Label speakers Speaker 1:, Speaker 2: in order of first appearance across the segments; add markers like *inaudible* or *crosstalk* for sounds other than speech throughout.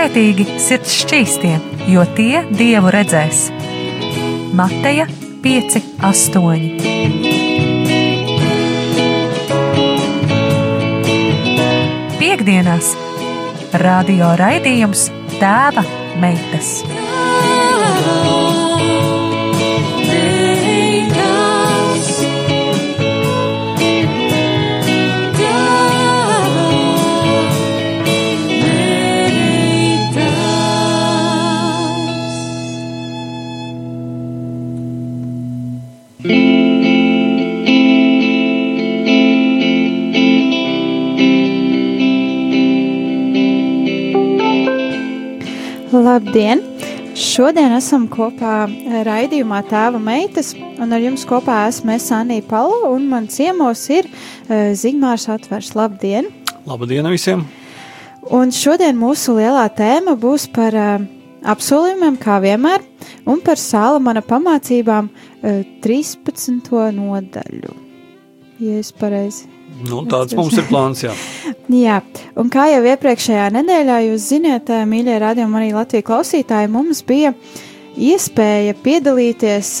Speaker 1: Svētīgi sirds šķīstie, jo tie dievu redzēs. Mateja 5, 8. Piektdienās radio raidījums Tēva meitas.
Speaker 2: Labdien! Šodien esam kopā raidījumā Tēva meitas, un ar jums kopā esmu es Anija Palo, un man ciemos ir uh, Zigmārs Atvers. Labdien!
Speaker 3: Labdien visiem!
Speaker 2: Un šodien mūsu lielā tēma būs par uh, apsolījumiem, kā vienmēr, un par Salamana pamācībām uh, 13. nodaļu. Ja es pareizi
Speaker 3: Nu, tāds mums ir plāns, jā.
Speaker 2: Jā, un kā jau iepriekšējā nedēļā jūs zināt, mīļie radījumi, arī Latvijas klausītāji, mums bija iespēja piedalīties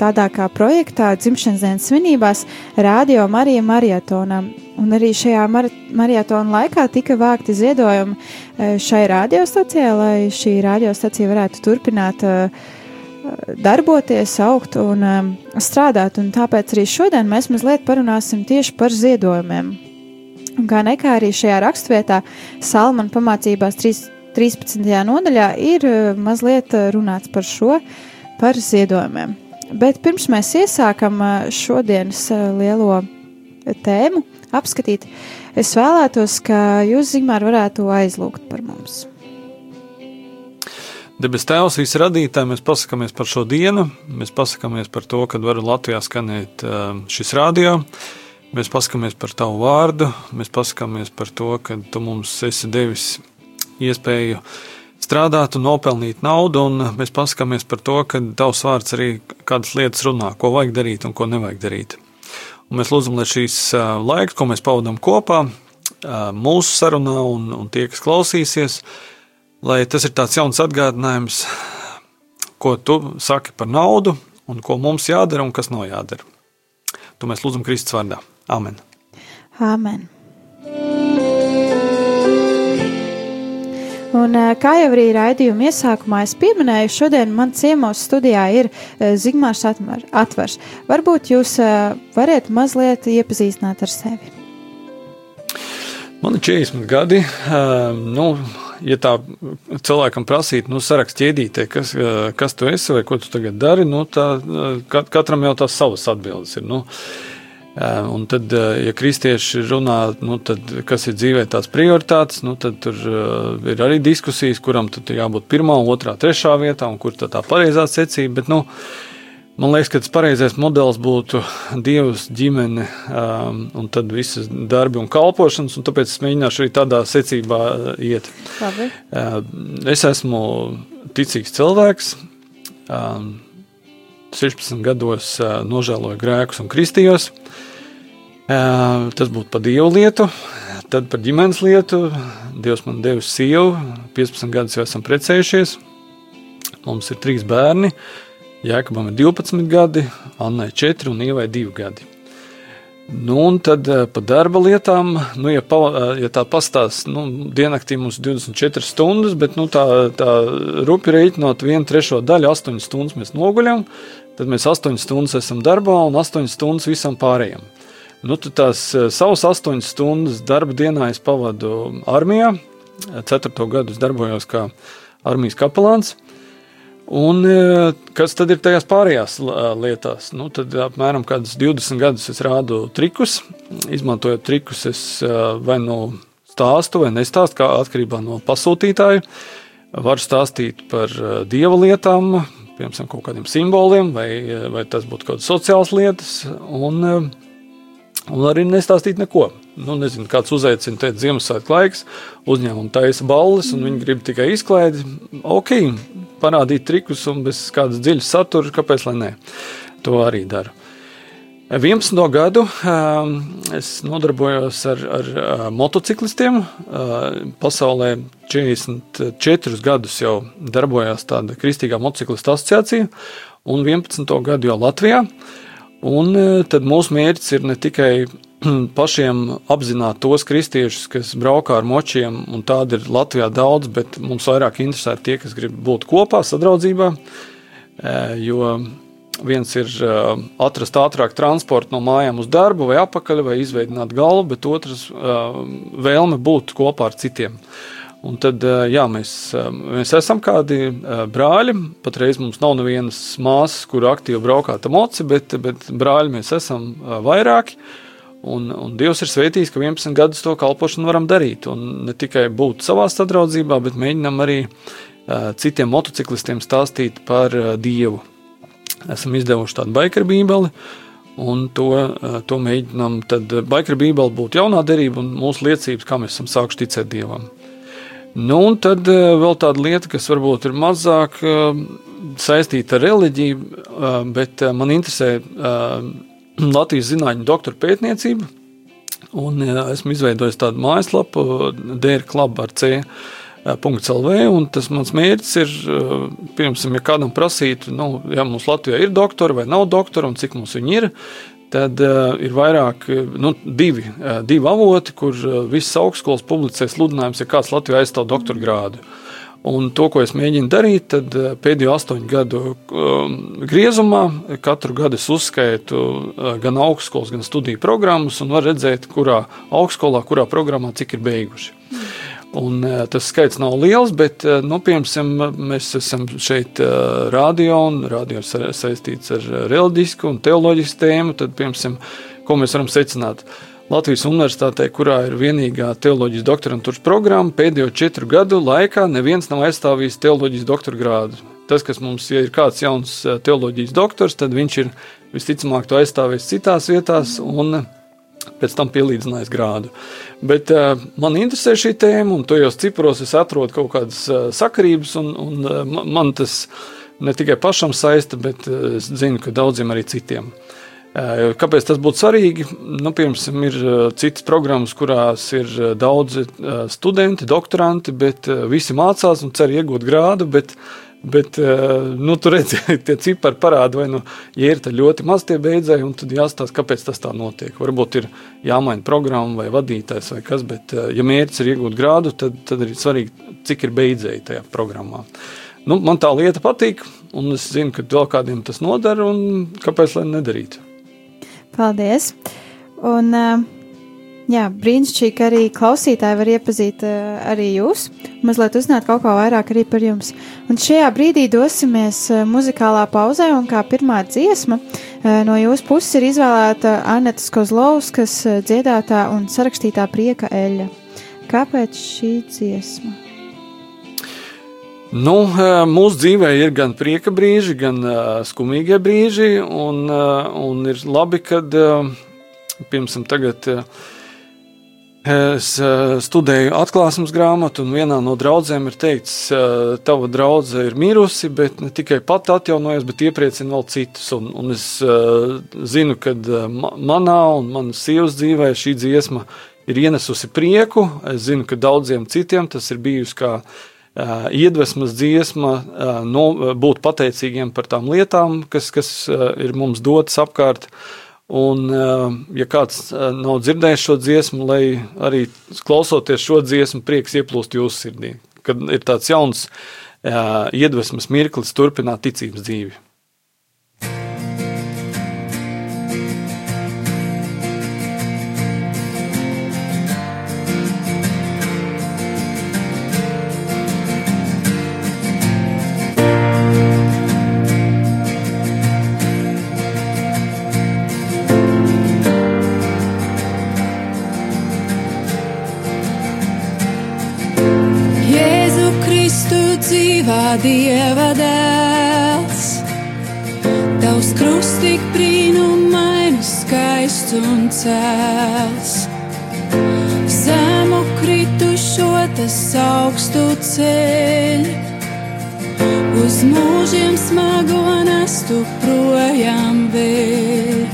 Speaker 2: tādā kā projektā dzimšanas dienas svinībās Radio Marija Mariatonā. Un arī šajā mar marietona laikā tika vākti ziedojumi šai radiostacijai, lai šī radiostacija varētu turpināt uh, darboties, augt un um, strādāt. Un tāpēc arī šodien mēs mazliet parunāsim tieši par ziedojumiem. Un kā nekā arī šajā rakstvietā Salmana pamācībās 3, 13. nodaļā ir uh, mazliet uh, runāts par šo, par ziedojumiem. Bet pirms mēs iesākam uh, šodienas lielo tēmu apskatīt, es vēlētos, ka jūs, Zigmār, varētu aizlūgt par mums.
Speaker 3: Debes Tēvs, visi radītāji, mēs pasakāmies par šo dienu, mēs pasakāmies par to, ka var Latvijā skanēt šis radio. Mēs pasakāmies par Tavu vārdu, mēs pasakāmies par to, ka Tu mums esi devis iespēju strādāt un nopelnīt naudu, un mēs pasakāmies par to, ka Tavs vārds arī kādas lietas runā, ko vajag darīt un ko nevajag darīt. Un mēs lūdzam, lai šīs laiks, ko mēs pavadām kopā, mūsu sarunā un, un tie, kas klausīsies, lai tas ir tāds jauns atgādinājums, ko tu saki par naudu un ko mums jādara un kas nav jādara. To mēs lūdzam Kristus vārdā. Amen.
Speaker 2: Amen. Un, kā jau arī raidījuma iesākumā es pieminēju, šodien man ciemos studijā ir Zigmārs Atvars. Varbūt jūs varat mazliet iepazīstināt ar sevi.
Speaker 3: Man ir 40 gadi. Nu, ja tā cilvēkam prasītu, nu, sarakst ķēdītē, kas, kas tu esi vai ko tu tagad dari, nu, tā, katram jau tās savas atbildes ir. Nu, Un tad, ja kristieši runā, nu, tad, kas ir dzīvē tās prioritātes, nu, tad tur ir arī diskusijas, kuram tad jābūt pirmā, otrā, trešā vietā, un kur tā, tā pareizā secība. Bet, nu, Man liekas, ka tas pareizais modelis būtu Dievs, ģimene um, un tad visas darbi un kalpošanas, un tāpēc es mēģināšu arī tādā secībā uh, iet.
Speaker 2: Labi.
Speaker 3: Uh, es esmu ticīgs cilvēks. Um, 16 gados uh, nožēloju grēkus un kristījos. Uh, tas būtu par dievu lietu, tad par ģimenes lietu. Dievs man devis sievu, 15 gadus jau esam precējušies. Mums ir trīs bērni. Uh, Jēkabam ir 12 gadi, Annai 4 un Ievai 2 gadi. Nu, un tad eh, par darba lietām, nu, ja, pa, eh, ja tā pastāsta, nu, diennaktī mums ir 24 stundas, bet nu, tā, tā rupi rēķinot vienu trešo daļu, 8 stundas mēs noguļam, tad mēs 8 stundas esam darbā un 8 stundas visam pārējiem. Nu, tās eh, savas 8 stundas darba dienā es pavadu armijā. 4. gadu es darbojos kā armijas kapelāns. Un e, kas tad ir tajās pārējās lietās? Nu, tad apmēram 20 gadus es rādu trikus. Izmantojot trikus, es e, vai nu stāstu vai nestāstu, kā atkarībā no pasūtītāja. Varu stāstīt par e, dieva lietām, piemēram, kaut kādiem simboliem, vai, vai tas būtu kaut kādas sociālas lietas. Un, un arī nestāstīt neko. Nu, nezinu, kāds uzaicina, teikt, Ziemassvētku laiks, uzņēmuma taisa balles, un viņi grib tikai izklaidi. Ok, parādīt trikus un bez kādas dziļas satura, kāpēc lai nē. To arī daru. 11. gadu es nodarbojos ar, ar motociklistiem. Pasaulē 44 gadus jau darbojās tāda Kristīgā motociklistu asociācija, un 11. gadu jau Latvijā. Un tad mūsu mērķis ir ne tikai *clears throat* pašiem apzināt tos kristiešus, kas braukā ar močiem, un tādi ir Latvijā daudz, bet mums vairāk interesē tie, kas grib būt kopā, sadraudzībā. Jo Viens ir uh, atrast ātrāk transportu no mājām uz darbu, vai apakaļ, vai izveidot galvu, bet otrs vēlme būt kopā ar citiem. Un tad, jā, mēs, mēs esam kādi brāļi. Patreiz mums nav nevienas māsas, kur aktīvi braukāt ar moci, bet, bet brāļi mēs esam vairāki. Un, un Dievs ir sveitījis, ka 11 gadus to kalpošanu varam darīt. Un ne tikai būt savā sadraudzībā, bet mēģinam arī citiem motociklistiem stāstīt par Dievu esam izdevuši tādu baikeru bībeli. Un to, to mēģinām. Tad baikeru bībeli būtu jaunā derība un mūsu liecības, kā mēs esam sākuši ticēt Dievam. Nu, un tad eh, vēl tāda lieta, kas varbūt ir mazāk eh, saistīta ar reliģiju, bet man interesē Latvijas zinātņu doktora pētniecība. Un esmu izveidojis tādu mājaslapu, .lv. Tas mans mērķis ir, pirms, ja kādam prasītu, nu, ja mums Latvijā ir doktori vai nav doktori un cik mums viņi ir, tad uh, ir vairāk, nu, divi, uh, divi avoti, kur uh, visas augstskolas publicē sludinājums, ja kāds Latvijā aizstāv doktora grādu. Un to, ko es mēģinu darīt, tad pēdējo astoņu gadu um, griezumā katru gadu es uzskaitu uh, gan augstskolas, gan studiju programmas, un var redzēt, kurā augstskolā, kurā programmā cik ir beiguši. Mm. Un, uh, tas skaits nav liels, bet uh, nu, piemēram, mēs esam šeit uh, radio un radio saistīts ar reliģisku un teoloģisku tēmu. Tad, piemēram, ko mēs varam secināt? Latvijas universitātē, kurā ir vienīgā teoloģijas doktorantūras programma, pēdējo četru gadu laikā neviens nav aizstāvījis teoloģijas doktora grādu. Tas, kas mums ja ir kāds jauns teoloģijas doktors, tad viņš ir visticamāk to aizstāvējis citās vietās. Un, pēc tam pielīdzinājis grādu. Bet uh, man interesē šī tēma, un tajos cipros es atrodu kaut kādas uh, sakarības, un, un uh, man tas ne tikai pašam saista, bet uh, es zinu, ka daudziem arī citiem. Uh, kāpēc tas būtu svarīgi? Nu, piemēram, ir uh, citas programmas, kurās ir daudzi studenti, doktoranti, bet visi mācās un cer iegūt grādu, bet Bet eh, nu, tur redzēt, *laughs* tie cipari parāda, vai nu, ja ir ļoti maz tie beidzēji, tad jāstāsta, kāpēc tas tā notiek. Varbūt ir jāmaina programma vai vadītājs vai kas, bet eh, ja mērķis ir iegūt grādu, tad, tad ir svarīgi, cik ir beidzēji tajā programmā. Nu, man tā lieta patīk, un es zinu, ka vēl kādiem tas nodara, un kāpēc lai nedarītu.
Speaker 2: Paldies! Un, uh Jā, brīnišķīgi, ka arī klausītāji var iepazīt uh, arī jūs, mazliet uzzināt kaut ko vairāk arī par jums. Un šajā brīdī dosimies uh, muzikālā pauzē, un kā pirmā dziesma uh, no jūsu puses ir izvēlēta Anetas Kozlovskas dziedātā un sarakstītā prieka eļa. Kāpēc šī dziesma?
Speaker 3: Nu, mūsu dzīvē ir gan prieka brīži, gan uh, skumīgie brīži, un, uh, un ir labi, kad, uh, piemēram, tagad uh, Es uh, studēju atklāsmes grāmatu, un vienā no draudzēm ir teikts, uh, tava draudzene ir mirusi, bet ne tikai pati atjaunojas, bet iepriecina vēl citus. Un, un es uh, zinu, ka manā un manas sievas dzīvē šī dziesma ir ienesusi prieku. Es zinu, ka daudziem citiem tas ir bijusi kā iedvesmas dziesma, no, būt pateicīgiem par tām lietām, kas, kas ir mums dotas apkārt. Uh, Un, eh, ja kāds eh, nav dzirdējis šo dziesmu, lai arī klausoties šo dziesmu, prieks ieplūst jūsu sirdī, kad ir tāds jauns eh, iedvesmas mirklis turpināt ticības dzīvi.
Speaker 4: Dieva dēls. Tavs krusts tik brīnumaini skaists un cēls. Zemu kritušo tas augstu ceļ. Uz mūžiem smago nestu projām vēl.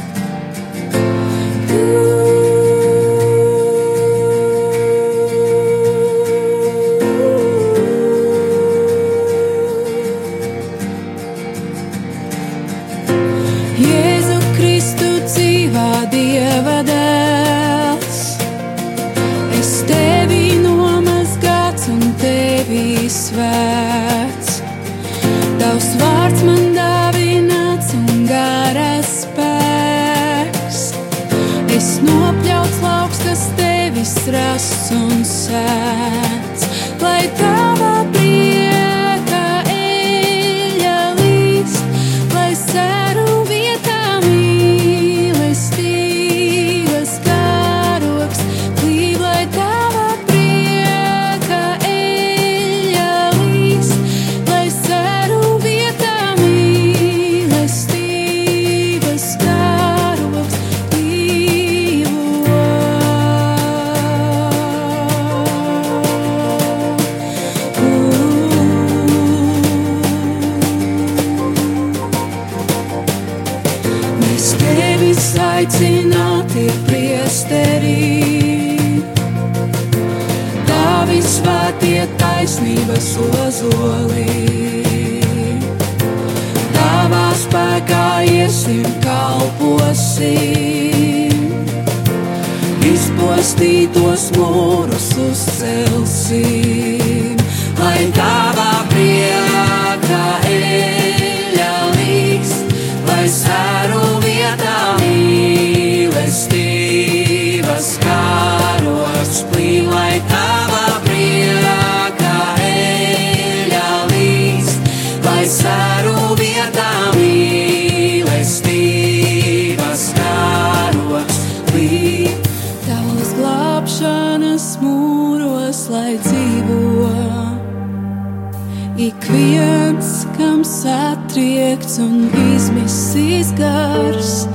Speaker 4: Izmisīs gars,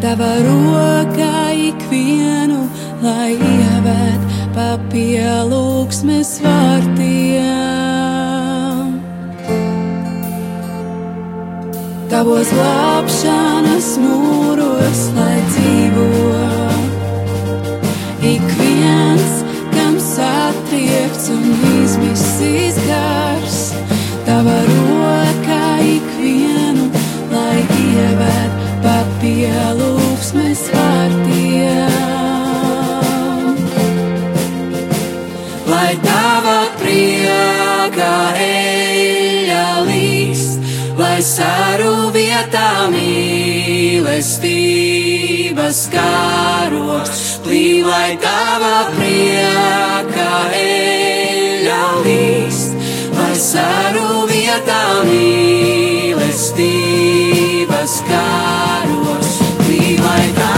Speaker 4: tava rokā ikvienu, lai ievēt pa pielūgsmes vārtiem. Tavos glābšanas mūros, lai dzīvo pielūgsmes vārtiem. Lai tava prieka eļļa līst, lai sāru vietā mīlestības kāros, plīn, lai tava prieka eļļa līst, lai sāru vietā mīlestības kāros, plīn, lai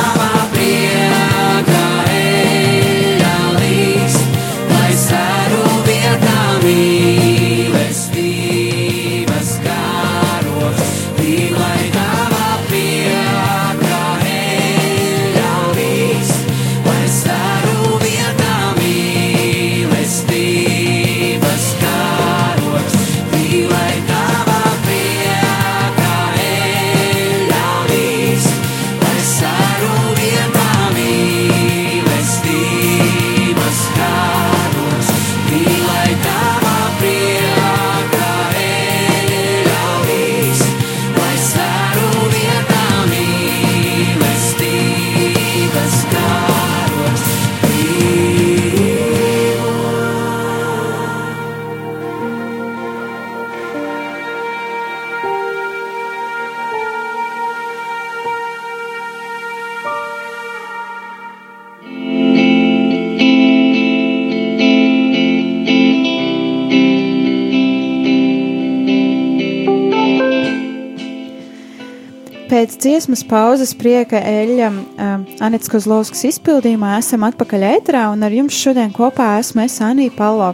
Speaker 2: dziesmas pauzes prieka eļļam um, Anets Kozlovskas izpildījumā esam atpakaļ ēterā un ar jums šodien kopā esmu es Anija Palo.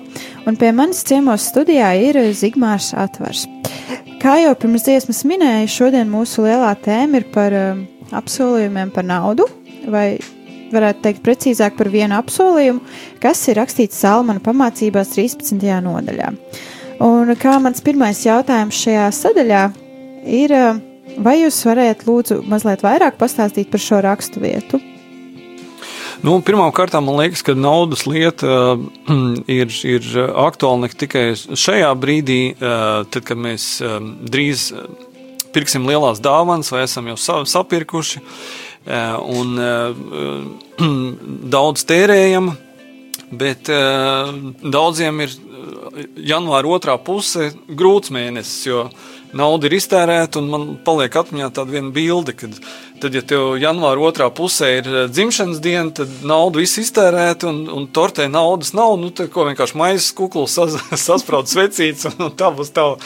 Speaker 2: Un pie manis ciemos studijā ir Zigmārs Atvars. Kā jau pirms dziesmas minēju, šodien mūsu lielā tēma ir par um, apsolījumiem par naudu, vai varētu teikt precīzāk par vienu apsolījumu, kas ir rakstīts Salmana pamācībās 13. nodaļā. Un kā mans pirmais jautājums šajā sadaļā ir, um, vai jūs varētu lūdzu mazliet vairāk pastāstīt par šo rakstu vietu?
Speaker 3: Nu, Pirmkārt, man liekas, ka naudas lieta uh, ir, ir aktuāla ne tikai šajā brīdī, uh, tad, kad mēs uh, drīz pirksim lielās dāvanas, vai esam jau sa- sapirkuši un *clears throat* daudz tērējam, bet daudziem ir janvāra otrā puse grūts mēnesis, jo nauda ir iztērēta, un man paliek atmiņā tāda viena bilde, kad tad, ja tev janvāra otrā pusē ir eh, dzimšanas diena, tad naudu viss iztērēta, un, un tortē naudas nav, nu, tad ko vienkārši maizes kuklu *laughs* sas, saspraud svecīts, un, un tā būs tava,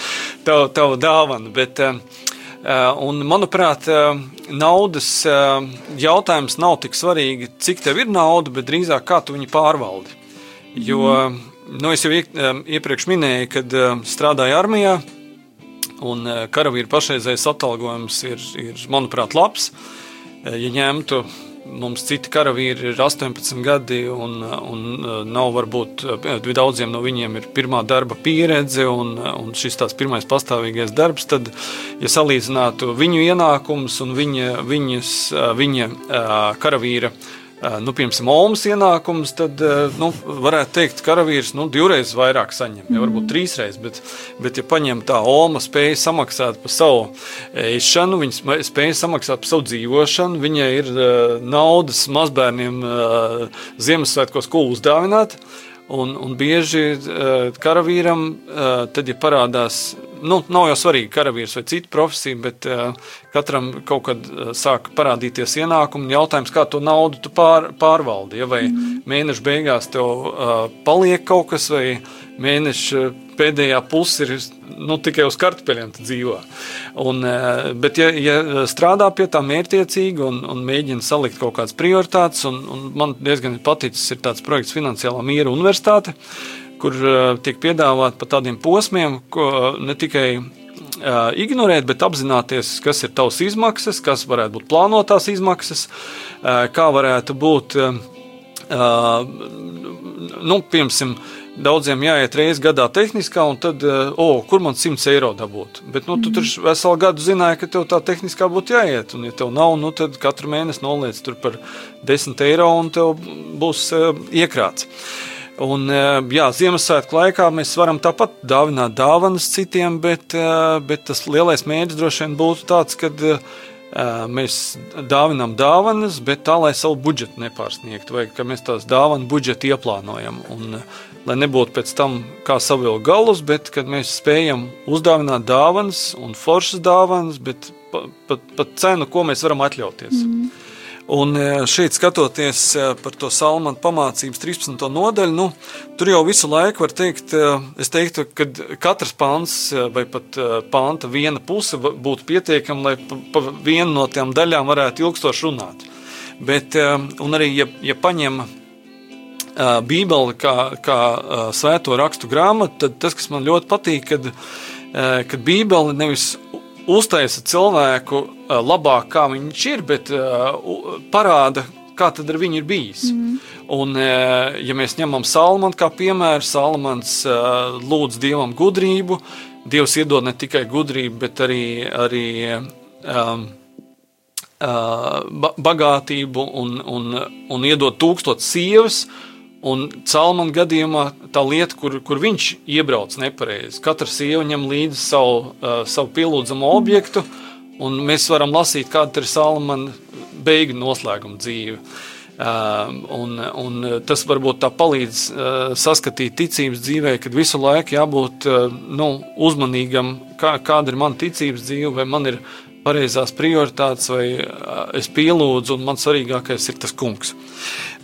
Speaker 3: tava, tava dāvana. Bet, uh, Un, manuprāt, naudas jautājums nav tik svarīgi, cik tev ir nauda, bet drīzāk kā tu viņu pārvaldi. Jo nu, es jau iepriekš minēju, kad strādāju armijā, un karavīru pašreizējais atalgojums ir, ir manuprāt, labs. Ja ņemtu mums citi karavīri ir 18 gadi, un, un nav varbūt daudziem no viņiem ir pirmā darba pieredze, un, un šis tās pirmais pastāvīgais darbs, tad, ja salīdzinātu viņu ienākumus un viņa, viņas, viņa karavīra nu, piemēram, Omas ienākums, tad nu, varētu teikt, ka karavīrs nu, divreiz vairāk saņem, ja varbūt trīsreiz. Bet, bet ja paņem tā Oma spēja samaksāt par savu ēšanu, viņa spēja samaksāt par savu dzīvošanu, viņai ir naudas mazbērniem Ziemassvētkos ko uzdāvināt. Un, un bieži karavīram, tad, ja parādās, nu, nav jau svarīgi karavīrs vai cita profesija, bet uh, katram kaut kad sāk parādīties ienākumi. Jautājums, kā to naudu tu pār, pārvaldi? Ja, vai mm. mēneša beigās tev paliek kaut kas, vai mēneša pēdējā puse ir nu, tikai uz kartupeļiem dzīvo. Un, bet, ja, ja strādā pie tā mērķiecīgi un, un mēģina salikt kaut kādas prioritātes, un, un man diezgan paticis ir tāds projekts Finansiālā miera universitāte, kur tiek piedāvāt pa tādiem posmiem, ko ne tikai ignorēt, bet apzināties, kas ir tavs izmaksas, kas varētu būt plānotās izmaksas, kā varētu būt, nu, piemēram, Daudziem jāiet reizes gadā tehniskā, un tad, oh, kur man 100 eiro dabūt? Bet nu, tu tur veselu gadu zināji, ka tev tā tehniskā būtu jāiet. Un, ja tev nav, nu, tad katru mēnesi noliec tur par 10 eiro, un tev būs iekrāts. Un, jā, Ziemassvētku laikā mēs varam tāpat dāvināt dāvanas citiem, bet, bet tas lielais mērķis droši vien būtu tāds, ka mēs dāvinām dāvanas, bet tā, lai savu budžetu nepārsniegtu, vai ka mēs tās dāvanu budžetu ieplānojam. Un, lai nebūtu pēc tam kā savilkt galus, bet kad mēs spējam uzdāvināt dāvanas un foršas dāvanas, bet pat pa, pa cenu, ko mēs varam atļauties. Mm. Un šeit skatoties par to salmanu pamācības 13. nodaļu, nu, tur jau visu laiku var teikt, es teiktu, ka katrs pants vai pat panta viena puse būtu pietiekama, lai pa, pa vienu no tām daļām varētu ilgstoši runāt. Bet, un arī, ja, ja paņem Bībeli kā, kā svēto rakstu grāmatu, tad tas, kas man ļoti patīk, kad, kad Bībeli nevis uztaisa cilvēku labāk, kā viņš ir, bet parāda, kā tad ar viņu ir bijis. Mm. Un, ja mēs ņemam Salmanu kā piemēru, Salmans lūdz Dievam gudrību, Dievs iedod ne tikai gudrību, bet arī, arī um, bagātību un, un, un iedod tūkstotis sievas, Un Salmāna gadījumā tā lieta, kur, kur viņš iebrauc nepareizi, katra sieva ņem līdzi savu, uh, savu pielūdzamo objektu, un mēs varam lasīt, kāda ir Salmāna beigu noslēguma dzīve. Uh, un, un tas varbūt tā palīdz uh, saskatīt ticības dzīvē, kad visu laiku jābūt uh, nu, uzmanīgam, kā, kāda ir mana ticības dzīve, vai man ir pareizās prioritātes, vai es pielūdzu, un man svarīgākais ir tas kungs.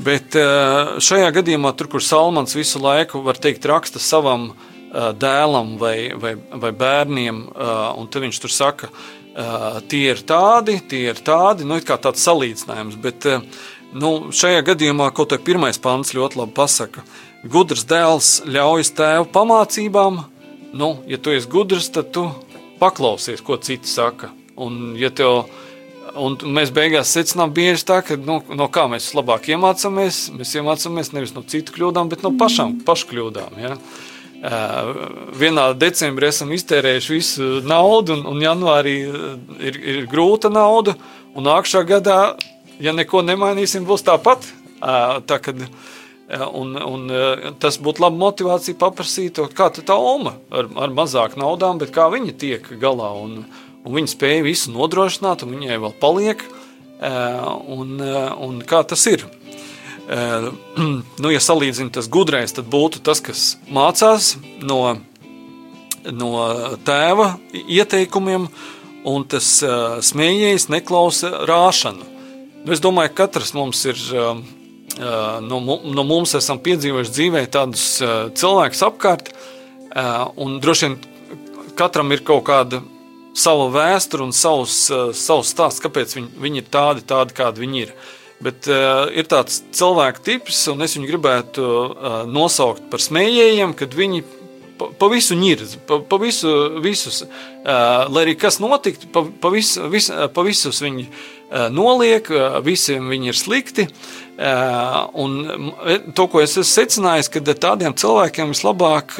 Speaker 3: Bet šajā gadījumā, tur, kur Salmans visu laiku, var teikt, raksta savam dēlam vai, vai, vai bērniem, un tad viņš tur saka, tie ir tādi, tie ir tādi, nu, kā tāds salīdzinājums, bet nu, šajā gadījumā kaut kā pirmais pants ļoti labi pasaka. Gudrs dēls ļaujas tēva pamācībām, nu, ja tu esi gudrs, tad tu paklausies, ko citi saka. Un, ja tev, un mēs beigās secinām bieži tā, ka nu, no kā mēs labāk iemācāmies, mēs iemācāmies nevis no citu kļūdām, bet no pašām pašu kļūdām. Ja? Uh, vienā decembrī esam iztērējuši visu naudu, un, un janvārī ir, ir grūta nauda, un nākamā gadā, ja neko nemainīsim, būs tāpat. Uh, tā, kad, un, un, tas būtu laba motivācija paprasīt, kā tā Oma ar, ar mazāk naudām, bet kā viņa tiek galā. Un, un viņa spēja visu nodrošināt, un viņai vēl paliek, un, un kā tas ir. *clears throat* nu, ja salīdzina tas gudrais, tad būtu tas, kas mācās no, no tēva ieteikumiem, un tas smējējs neklausa rāšanu. Nu, es domāju, ka katrs mums ir, no, no mums esam piedzīvojuši dzīvē tādus cilvēkus apkārt, un droši vien katram ir kaut kāda sava vēsture un savs, uh, savs stāsts, kāpēc viņi, viņi ir tādi, tādi, kādi viņi ir. Bet uh, ir tāds cilvēku tips, un es viņu gribētu uh, nosaukt par smējējiem, kad viņi pa, pa visu ņirz, pa, pa visu, visus, uh, lai arī kas notiktu, pa, pa, visu, vis, pa visus viņi uh, noliek, visiem viņi ir slikti. Un to, ko es esmu secinājis, ka tādiem cilvēkiem vislabāk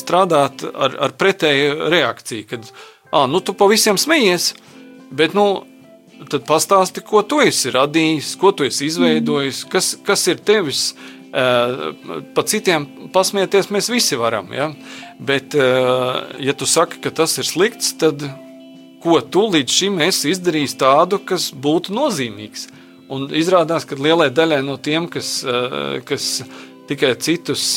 Speaker 3: strādāt ar, ar pretēju reakciju, ah, nu, tu pa visiem smejies, bet nu, tad pastāsti, ko tu esi radījis, ko tu esi izveidojis, kas, kas ir tevis. Pa citiem pasmieties mēs visi varam, ja? bet, ja tu saki, ka tas ir slikts, tad ko tu līdz šim esi izdarījis tādu, kas būtu nozīmīgs? Un izrādās, ka lielai daļai no tiem, kas, kas tikai citus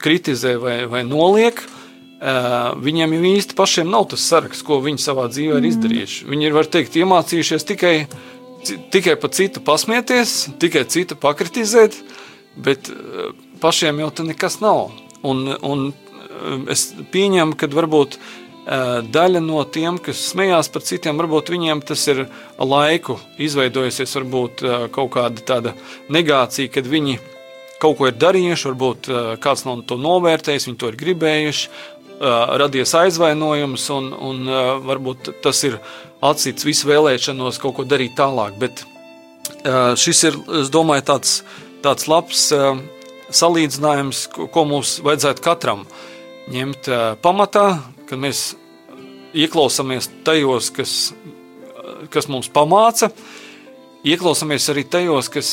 Speaker 3: kritizē vai, vai noliek, Uh, viņiem jau īsti pašiem nav tas saraksts, ko viņi savā dzīvē ir izdarījuši. Viņi ir, var teikt, iemācījušies tikai, tikai par citu pasmieties, tikai citu pakritizēt, bet uh, pašiem jau tā nekas nav. Un, un uh, es pieņemu, ka varbūt uh, daļa no tiem, kas smējās par citiem, varbūt viņiem tas ir laiku izveidojusies, varbūt uh, kaut kāda tāda negācija, kad viņi kaut ko ir darījuši, varbūt uh, kāds no to novērtējis, viņi to ir gribējuši, uh, radies aizvainojums, un, un varbūt tas ir atsits visu vēlēšanos kaut ko darīt tālāk. Bet šis ir, es domāju, tāds, tāds labs salīdzinājums, ko, mums vajadzētu katram ņemt pamatā, kad mēs ieklausāmies tajos, kas, kas mums pamāca, ieklausāmies arī tajos, kas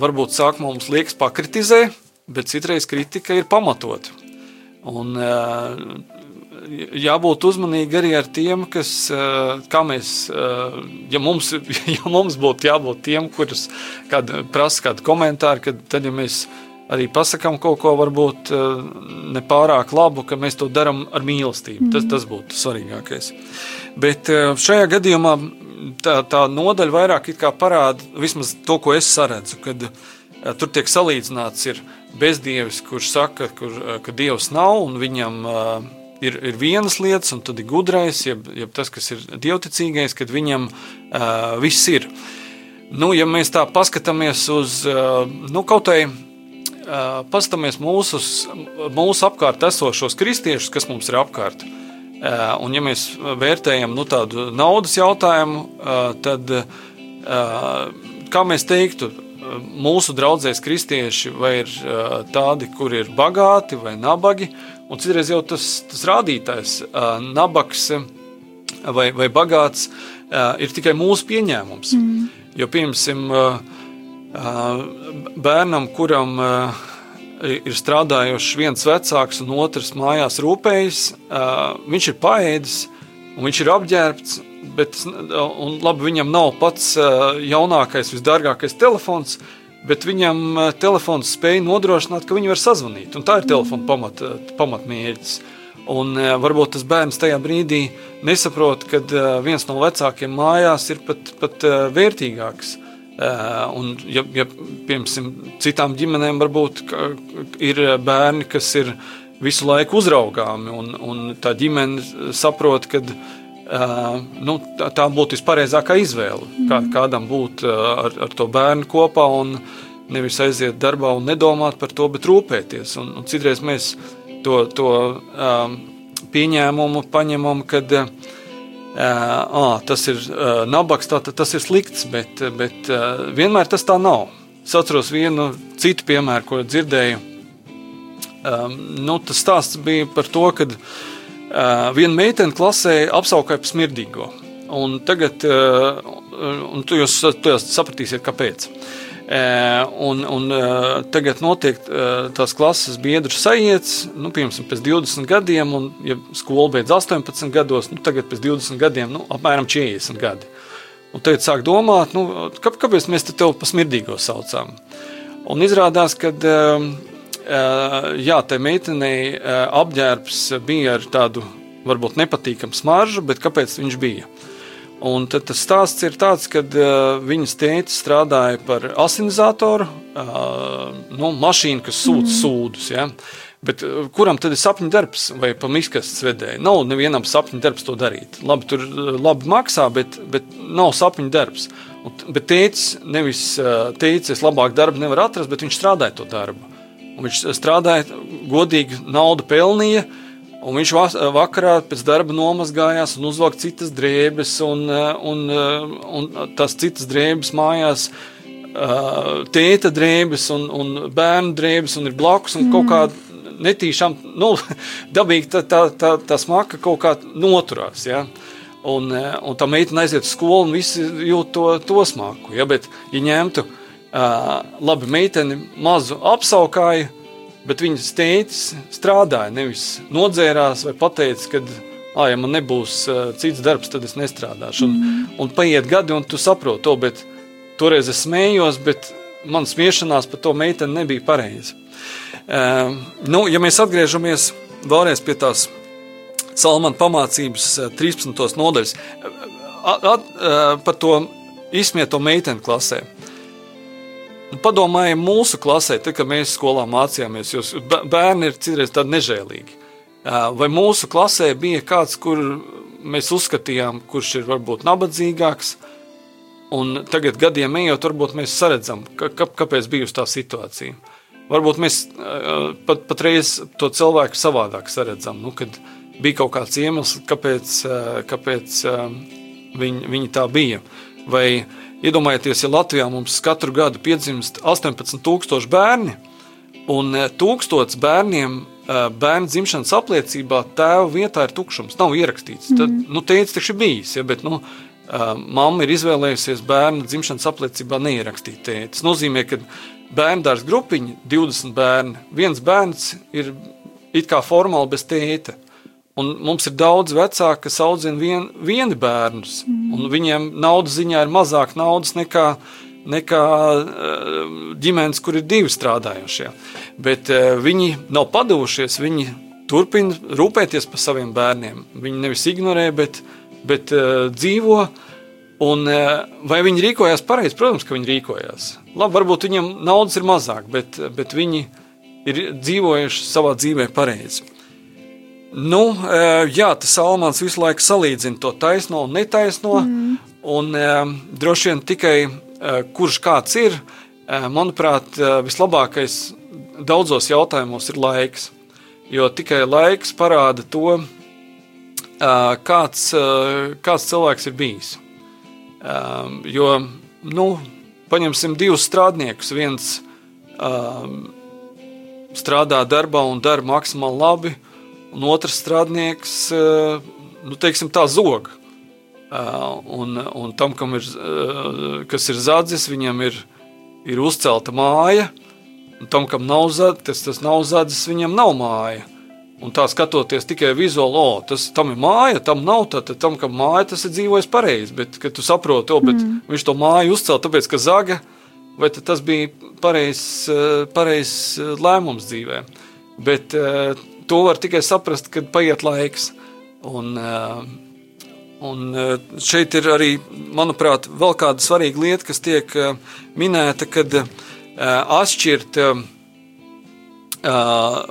Speaker 3: varbūt sāk mums liekas pakritizē, bet citreiz kritika ir pamatota. Un, uh, jābūt uzmanīgi arī ar tiem, kas, uh, kā mēs, uh, ja mums, *laughs* ja mums būtu jābūt tiem, kurus kād, prasa kādu komentāru, kad, tad, ja mēs arī pasakām kaut ko varbūt nepārāk labu, ka mēs to darām ar mīlestību. Tas, tas būtu svarīgākais. Bet šajā gadījumā tā, tā nodaļa vairāk parāda vismaz to, ko es saredzu, kad uh, tur tiek salīdzināts ir bezdievis, kurš saka, kur, uh, ka dievs nav un viņam uh, ir, ir vienas lietas, un tad ir gudrais, jeb, jeb tas, kas ir dievticīgais, kad viņam viss ir. Nu, ja mēs tā paskatāmies uz nu, kaut uh, paskatāmies mūsu, mūsu apkārt esošos kristiešus, kas mums ir apkārt. Un, ja mēs vērtējam nu, tādu naudas jautājumu, tad, kā mēs teiktu, mūsu draudzēs kristieši vai ir tādi, kur ir bagāti vai nabagi, un citreiz jau tas, tas rādītājs, nabaks vai, vai bagāts, ir tikai mūsu pieņēmums. Mm. Jo, piemēram, bērnam, kuram ir strādājuši viens vecāks un otrs mājās rūpējas, viņš ir paēdis un viņš ir apģērbts, bet un, labi, viņam nav pats uh, jaunākais, visdārgākais telefons, bet viņam uh, telefons spēja nodrošināt, ka viņi var sazvanīt. Un tā ir telefona pamat, pamatmērķis. Un varbūt tas bērns tajā brīdī nesaprot, ka viens no vecākiem mājās ir pat, pat vērtīgāks. Un, ja, ja piemēram, citām ģimenēm varbūt ir bērni, kas ir visu laiku uzraugāmi, un, un tā ģimene saprot, ka uh, nu, tā, tā būtu vispareizākā izvēle. Kā, kādam būt ar, ar to bērnu kopā un nevis aiziet darbā un nedomāt par to, bet rūpēties. Un, un citreiz mēs to, to um, pieņēmumu paņemam, kad uh, Uh, tas ir uh, nabaks, tā, tas ir slikts, bet, bet uh, vienmēr tas tā nav. Es atceros vienu citu piemēru, ko dzirdēju. Um, nu, tas stāsts bija par to, ka uh, viena meitene klasē apskaukāja par smirdīgo. Un tagad, uh, un jūs, jūs sapratīsiet, kāpēc. Uh, un, un tagad notiek tās klases biedru sajiets, nu, piemēram, pēc 20 gadiem, un, ja skola beidz 18 gados, nu, tagad pēc 20 gadiem, nu, apmēram 40 gadi. Un tagad sāk domāt, nu, kā, kāpēc mēs te tevi par smirdīgo saucām. Un izrādās, ka jā, tai meitenei apģērbs bija ar tādu varbūt nepatīkamu smaržu, bet kāpēc viņš bija? Un tad tas stāsts ir tāds, ka uh, viņas tēta strādāja par asinizatoru, uh, nu, mašīnu, kas sūta mm. sūdus. Ja? Bet uh, kuram tad ir sapņu darbs vai pamiskastes vedēji? Nav nevienam sapņu darbs to darīt. Labi, tur labi maksā, bet, bet nav sapņu darbs. Un, bet tēcis nevis teicis, es labāk darbu nevaru atrast, bet viņš strādāja to darbu. Viņš strādāja godīgi, naudu pelnīja, Un viņš vakarā pēc darba nomazgājās un uzvilka citas drēbes, un, un, un tās citas drēbes mājās tēta drēbes un, un bērnu drēbes, un ir blakus, un kaut kāda netīšām, nu, *laughs* dabīgi tā, tā, tā, tā smaka kaut kā noturās. Ja? Un, un tā meitene aiziet uz skolu, un visi jūt to, to smaku. Ja? Bet, ja ņemtu uh, labi meiteni, mazu apsaukāju, bet viņas tētis strādāja, nevis nodzērās vai pateica, ka, ah, ja man nebūs cits darbs, tad es nestrādāšu. Un, mm. un paiet gadi, un tu saproti to, bet toreiz es smējos, bet man smiešanās par to meiteni nebija pareizi. Uh, nu, ja mēs atgriežamies vēlreiz pie tās Salmāna pamācības 13. nodaļas at, at, par to izsmieto meiteni klasē. Nu, padomājiet, mūsu klasē, tad, kad mēs skolā mācījāmies, jo bērni ir citreiz tādi nežēlīgi. Vai mūsu klasē bija kāds, kur mēs uzskatījām, kurš ir varbūt nabadzīgāks, un tagad gadiem ejot, varbūt mēs saredzam, ka, kāpēc bijusi tā situācija. Varbūt mēs pat, patreiz to cilvēku savādāk saredzam, nu, kad bija kaut kāds iemesls, kāpēc, kāpēc viņi, viņi tā bija. Vai iedomājieties, ja Latvijā mums katru gadu piedzimst 18,000 bērni, un 1000 bērniem bērnu dzimšanas apliecībā tēva vietā ir tukšums, nav ierakstīts. Tad, mm. nu, teicis, taču ir bijis, ja, bet, nu, mamma ir izvēlējusies bērnu dzimšanas apliecībā neierakstīt tēti. Tas nozīmē, ka bērndārs grupiņa, 20 bērni, viens bērns ir it kā formāli bez tēta. Un mums ir daudz vecāku, kas audzina vien, vieni bērnus, mm. un viņiem naudas ziņā ir mazāk naudas nekā, nekā eh, ģimenes, kur ir divi strādājošie. Bet eh, viņi nav padevušies, viņi turpina rūpēties par saviem bērniem. Viņi nevis ignorē, bet, bet uh, dzīvo. Un, vai viņi rīkojās pareizi? Protams, ka viņi rīkojās. Labi, varbūt viņiem naudas ir mazāk, bet, bet viņi ir dzīvojuši savā dzīvē pareizi. Nu, jā, tas Salmāns visu laiku salīdzina to taisno un netaisno. Mm. Un, droši vien tikai kurš kāds ir, manuprāt, vislabākais daudzos jautājumos ir laiks. Jo tikai laiks parāda to, kāds, kāds cilvēks ir bijis. Jo, nu, paņemsim divus strādniekus. Viens strādā darbā un dara maksimāli labi, un otrs strādnieks, eh, nu, teiksim, tā zog. Eh, un, un tam, ir, eh, kas ir zadzis, viņam ir, ir uzcelta māja, un tam, kam nav zadzis, tas, nav zadzis, viņam nav māja. Un tā skatoties tikai vizuāli, oh, tas tam ir māja, tam nav, tad tam, kam māja, tas ir dzīvojis pareizi. Bet, kad tu saproti, oh, mm. viņš to māju uzcēla, tāpēc, ka zaga, vai tas bija pareizs pareiz lēmums dzīvē. Bet to var tikai saprast, kad paiet laiks. Un, eh, un eh, šeit ir arī, manuprāt, vēl kāda svarīga lieta, kas tiek eh, minēta, kad atšķirt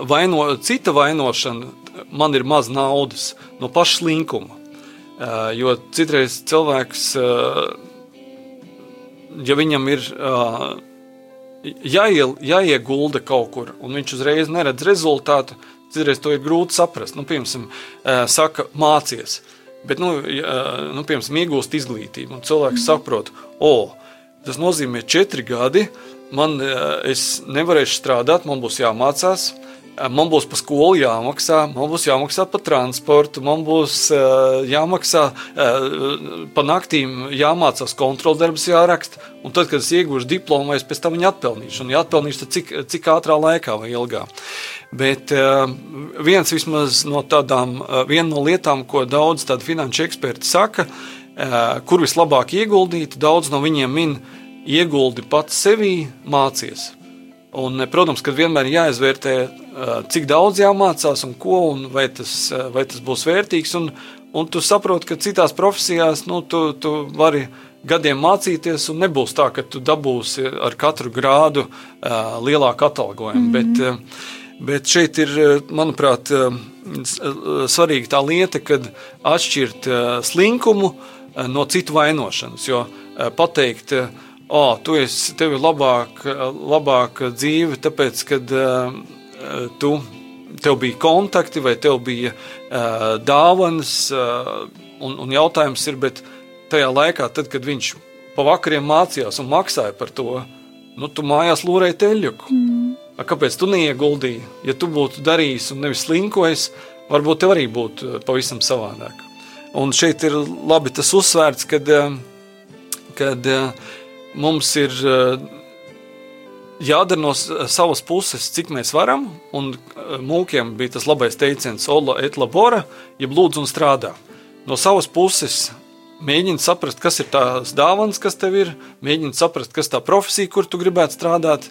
Speaker 3: vaino, cita vainošana, man ir maz naudas no paša slinkuma. Jo citreiz cilvēks, ja viņam ir jāiegulda kaut kur, un viņš uzreiz neredz rezultātu, Citreiz to ir grūti saprast. Nu, piemēram, saka, mācies. Bet, nu, nu, piemēram, iegūst izglītību, un cilvēks mm. saprot, o, tas nozīmē četri gadi, man es nevarēšu strādāt, man būs jāmācās, man būs par skolu jāmaksā, man būs jāmaksā par transportu, man būs jāmaksā par naktīm, jāmācās kontroldarbs jāraksta, un tad, kad es iegūšu diplomu, es pēc tam viņu atpelnīšu, un ja atpelnīšu, tad cik, cik ātrā laikā vai ilgā. Bet viens no tādām, viena no lietām, ko daudz finanšu eksperti saka, eh, kur vislabāk ieguldīt. Daudz no viņiem min ieguldi pats sevī, mācies. Un, eh, protams, ka vienmēr ir jāizvērtē, eh, cik daudz jāmācās un ko, un vai tas, eh, vai tas būs vērtīgs. Un, un tu saproti, ka citās profesijās nu, tu, tu vari gadiem mācīties, un nebūs tā, ka tu dabūsi ar katru grādu uh, lielāku atalgojumu. Mm -hmm. bet, uh, bet šeit ir, manuprāt, svarīga tā lieta, kad atšķirt slinkumu no citu vainošanas. Jo pateikt, uh, oh, tu esi, tev ir labāka labāk dzīve, tāpēc, kad uh, tu, tev bija kontakti vai tev bija uh, dāvanas, uh, un, un jautājums ir, bet tajā laikā, tad, kad viņš pa vakariem mācījās un maksāja par to, nu, tu mājās lūrēji teļuku. Mm. Kāpēc tu neieguldīji? Ja tu būtu darījis un nevis slinkojis, varbūt tev arī būtu pavisam savādāk. Un šeit ir labi tas uzsvērts, kad, kad mums ir jādara no savas puses, cik mēs varam, un mūkiem bija tas labais teiciens, Ola et labora, jeb lūdzu un strādā. No savas puses mēģini saprast, kas ir tās dāvāns, kas tev ir, mēģini saprast, kas tā profesija, kur tu gribētu strādāt,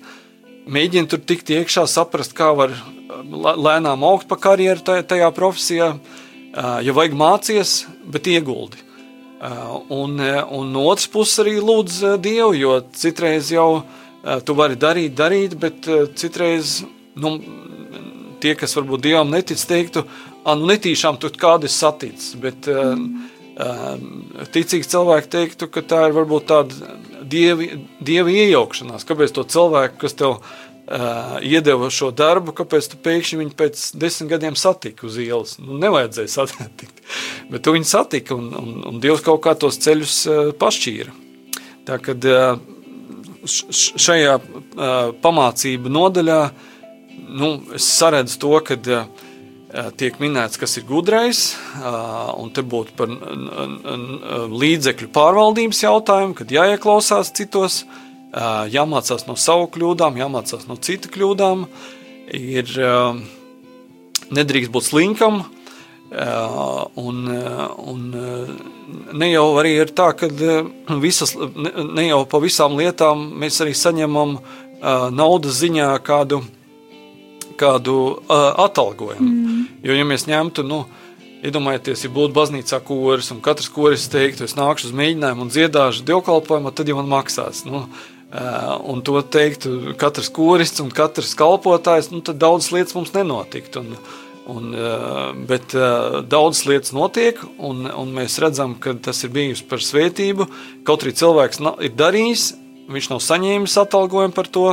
Speaker 3: mēģini tur tikt iekšā, saprast, kā var lēnām augt pa karjeru tajā profesijā, ja vajag mācies, bet ieguldi. Un, un no otras puses arī lūdz Dievu, jo citreiz jau tu vari darīt, darīt, bet citreiz nu, tie, kas varbūt Dievam netic, teiktu, nu netīšām tu kādu esi saticis, bet mm. ticīgi cilvēki teiktu, ka tā ir varbūt tāda dievi, dievi iejaukšanās. Kāpēc to cilvēku, kas tev uh, iedeva šo darbu, kāpēc tu pēkšņi viņu pēc desmit gadiem satiki uz ielas? Nu, nevajadzēja satikt, *laughs* bet tu viņu satiki un, un, un Dievs kaut kā tos ceļus uh, pašķīra. Tā kad uh, šajā pamācību nodaļā nu, es saredzu to, ka tiek minēts, kas ir gudrais, un te būtu par līdzekļu pārvaldības jautājumu, kad jāieklausās citos, jāmācās no savu kļūdām, jāmācās no citu kļūdām, ir nedrīkst būt slinkam, un, un ne jau arī ir tā, ka visas, ne jau pa visām lietām mēs arī saņemam naudas ziņā kādu kādu atalgojumu. Mm. Jo, ja mēs ņemtu, nu, iedomājieties, ja būtu baznīcā koris, un katrs koris teiktu, es nākšu uz mēģinājumu un dziedāšu dievkalpojumu, tad jau man maksās. Nu, uh, un to teiktu katrs korists un katrs kalpotājs, nu, tad daudzas lietas mums nenotiktu. Un, un, uh, bet uh, daudzas lietas notiek, un, un mēs redzam, ka tas ir bijis par svētību. Kaut arī cilvēks ir darījis, viņš nav saņēmis atalgojumu par to,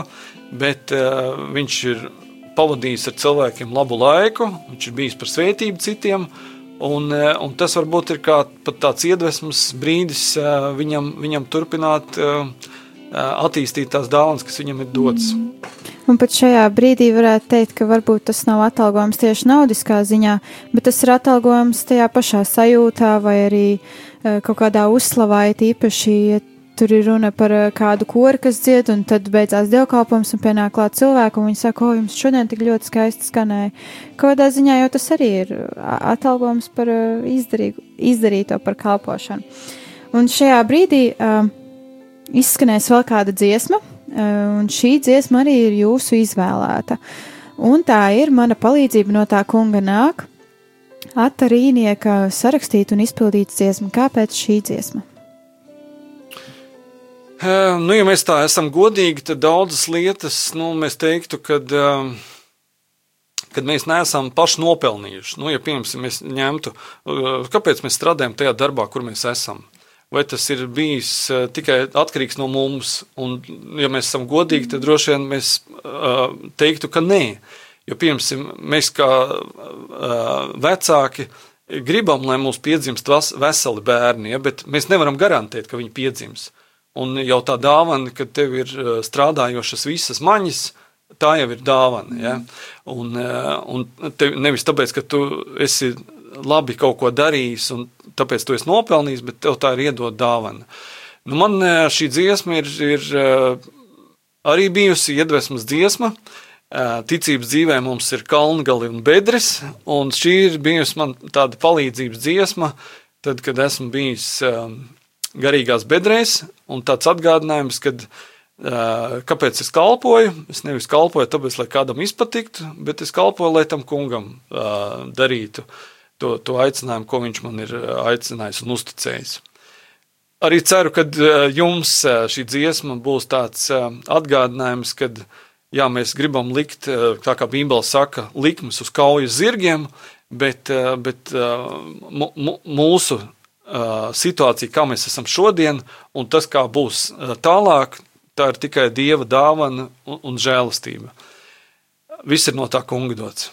Speaker 3: bet uh, viņš ir pavadījis ar cilvēkiem labu laiku, viņš ir bijis par svētību citiem. Un, un tas varbūt ir kā tāds iedvesmas brīdis viņam, viņam turpināt e, attīstīt tās dāvanas, kas viņam ir dotas.
Speaker 2: Mm. Un pat šajā brīdī varētu teikt, ka varbūt tas nav atalgojums tieši naudiskā ziņā, bet tas ir atalgojums tajā pašā sajūtā vai arī kaut kādā uzslavā, īpaši, ja tur ir runa par kādu kori, kas dzied, un tad beidzās dievkalpojums, un pienāk klāt cilvēku, un viņi saka, o, jums šodien tik ļoti skaisti skanēja. Kādā ziņā jau tas arī ir atalgojums par izdarīgu, izdarīto par kalpošanu. Un šajā brīdī uh, izskanēs vēl kāda dziesma, uh, un šī dziesma arī ir jūsu izvēlēta. Un tā ir mana palīdzība no tā kunga nāk, Atarīnieka sarakstīt un izpildīt dziesmu. Kāpēc šī dziesma?
Speaker 3: Nu, ja mēs tā esam godīgi, tad daudzas lietas nu, mēs teiktu, kad, kad mēs neesam paši nopelnījuši. Nu, ja, piemēram, mēs ņemtu, kāpēc mēs strādājam tajā darbā, kur mēs esam. Vai tas ir bijis tikai atkarīgs no mums? Un, ja mēs esam godīgi, tad droši vien mēs teiktu, ka nē. Jo, piemēram, mēs kā vecāki gribam, lai mums piedzimst veseli bērni, ja, bet mēs nevaram garantēt, ka viņi piedzims. Un jau tā dāvana, ka tev ir strādājošas visas maņas, tā jau ir dāvana. Ja? Un, un tev, nevis tāpēc, ka tu esi labi kaut ko darījis, un tāpēc tu esi nopelnījis, bet tev tā ir iedot dāvana. Nu, man eh, šī dziesma ir, ir arī bijusi iedvesmas dziesma. Ticības dzīvē mums ir kalngali un bedres, un šī ir bijusi man tāda palīdzības dziesma, tad, kad esmu bijis garīgās bedrēs, un tāds atgādinājums, kad, uh, kāpēc es kalpoju. Es nevis kalpoju tāpēc, lai kādam izpatiktu, bet es kalpoju, lai tam kungam uh, darītu to, to aicinājumu, ko viņš man ir uh, aicinājis un uzticējis. Arī ceru, ka uh, jums uh, šī dziesma būs tāds atgādinājums, kad jā, mēs gribam likt, tā kā Bībele saka, likmes uz kaujas zirgiem, bet, bet mūsu situācija, kā mēs esam šodien, un tas, kā būs tālāk, tā ir tikai dieva dāvana un žēlastība. Viss ir no tā kunga dots.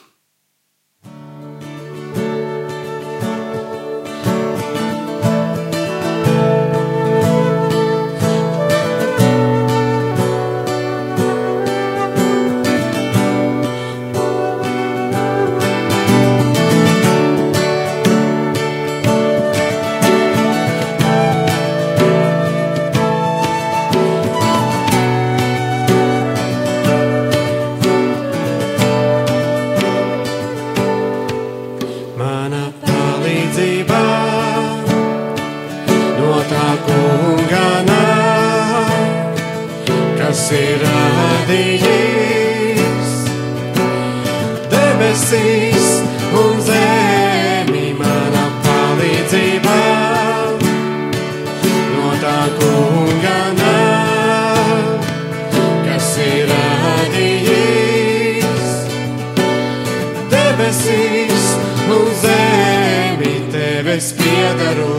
Speaker 5: Tevis piedaru.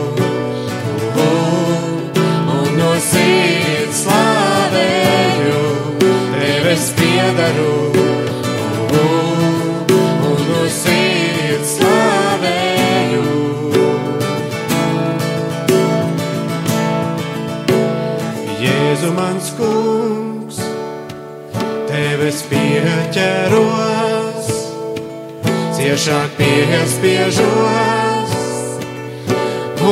Speaker 5: Un no sirds slavēju, tevis piedaru. Un no sirds slavēju. Jēzu mans kungs, tevis pieķeros ciešāk piespiežos,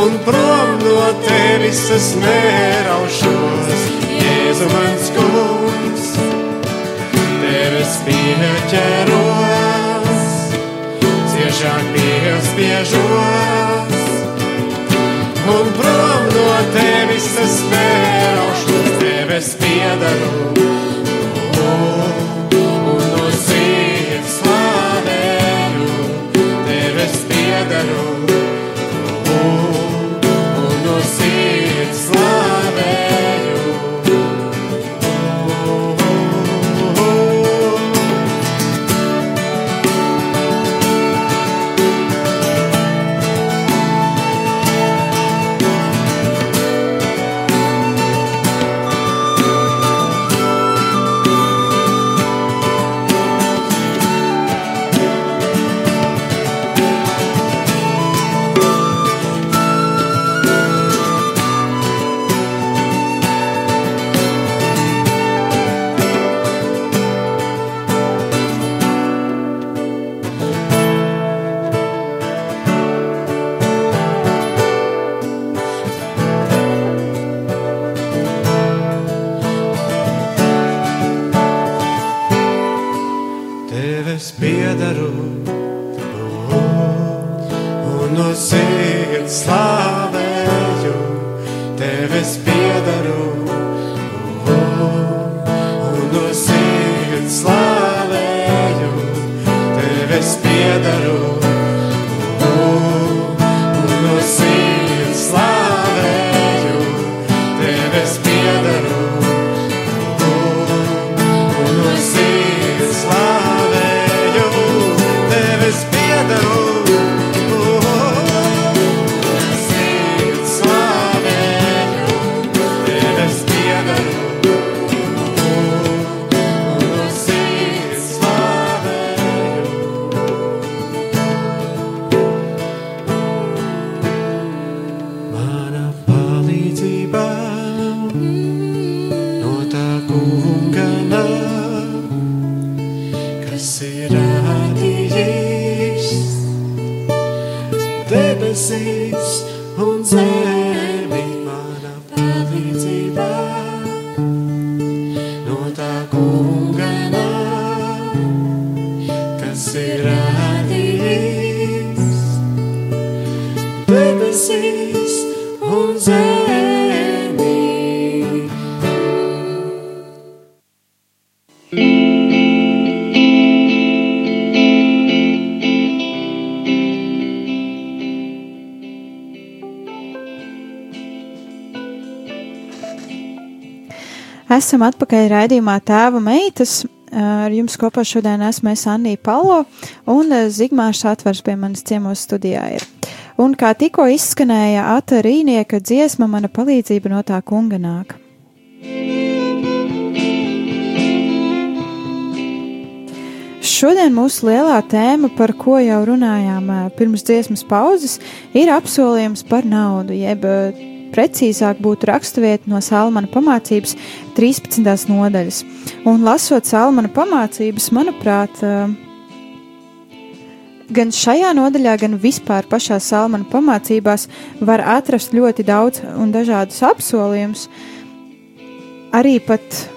Speaker 5: un prom no tevis es neraušos. Jēzu mans kungs, tevis pieķeros, ciešāk piespiežos, un prom no tevis es neraušos, tevis piedaru.
Speaker 2: Esam atpakaļ raidījumā Tēva meitas. Ar jums kopā šodien esmu es Anija Palo un Zigmārs Atvars pie manis ciemos studijā ir. Un kā tikko izskanēja Ata Rīnieka dziesma, mana palīdzība no tā kunga nāk. Šodien mūsu lielā tēma, par ko jau runājām pirms dziesmas pauzes, ir apsolījums par naudu, jeb precīzāk būtu raksturvieta no Salmana pamācības 13. nodaļas. Un lasot Salmana pamācības, manuprāt, ā, gan šajā nodaļā, gan vispār pašā Salmana pamācībās var atrast ļoti daudz un dažādus apsolījumus, arī pat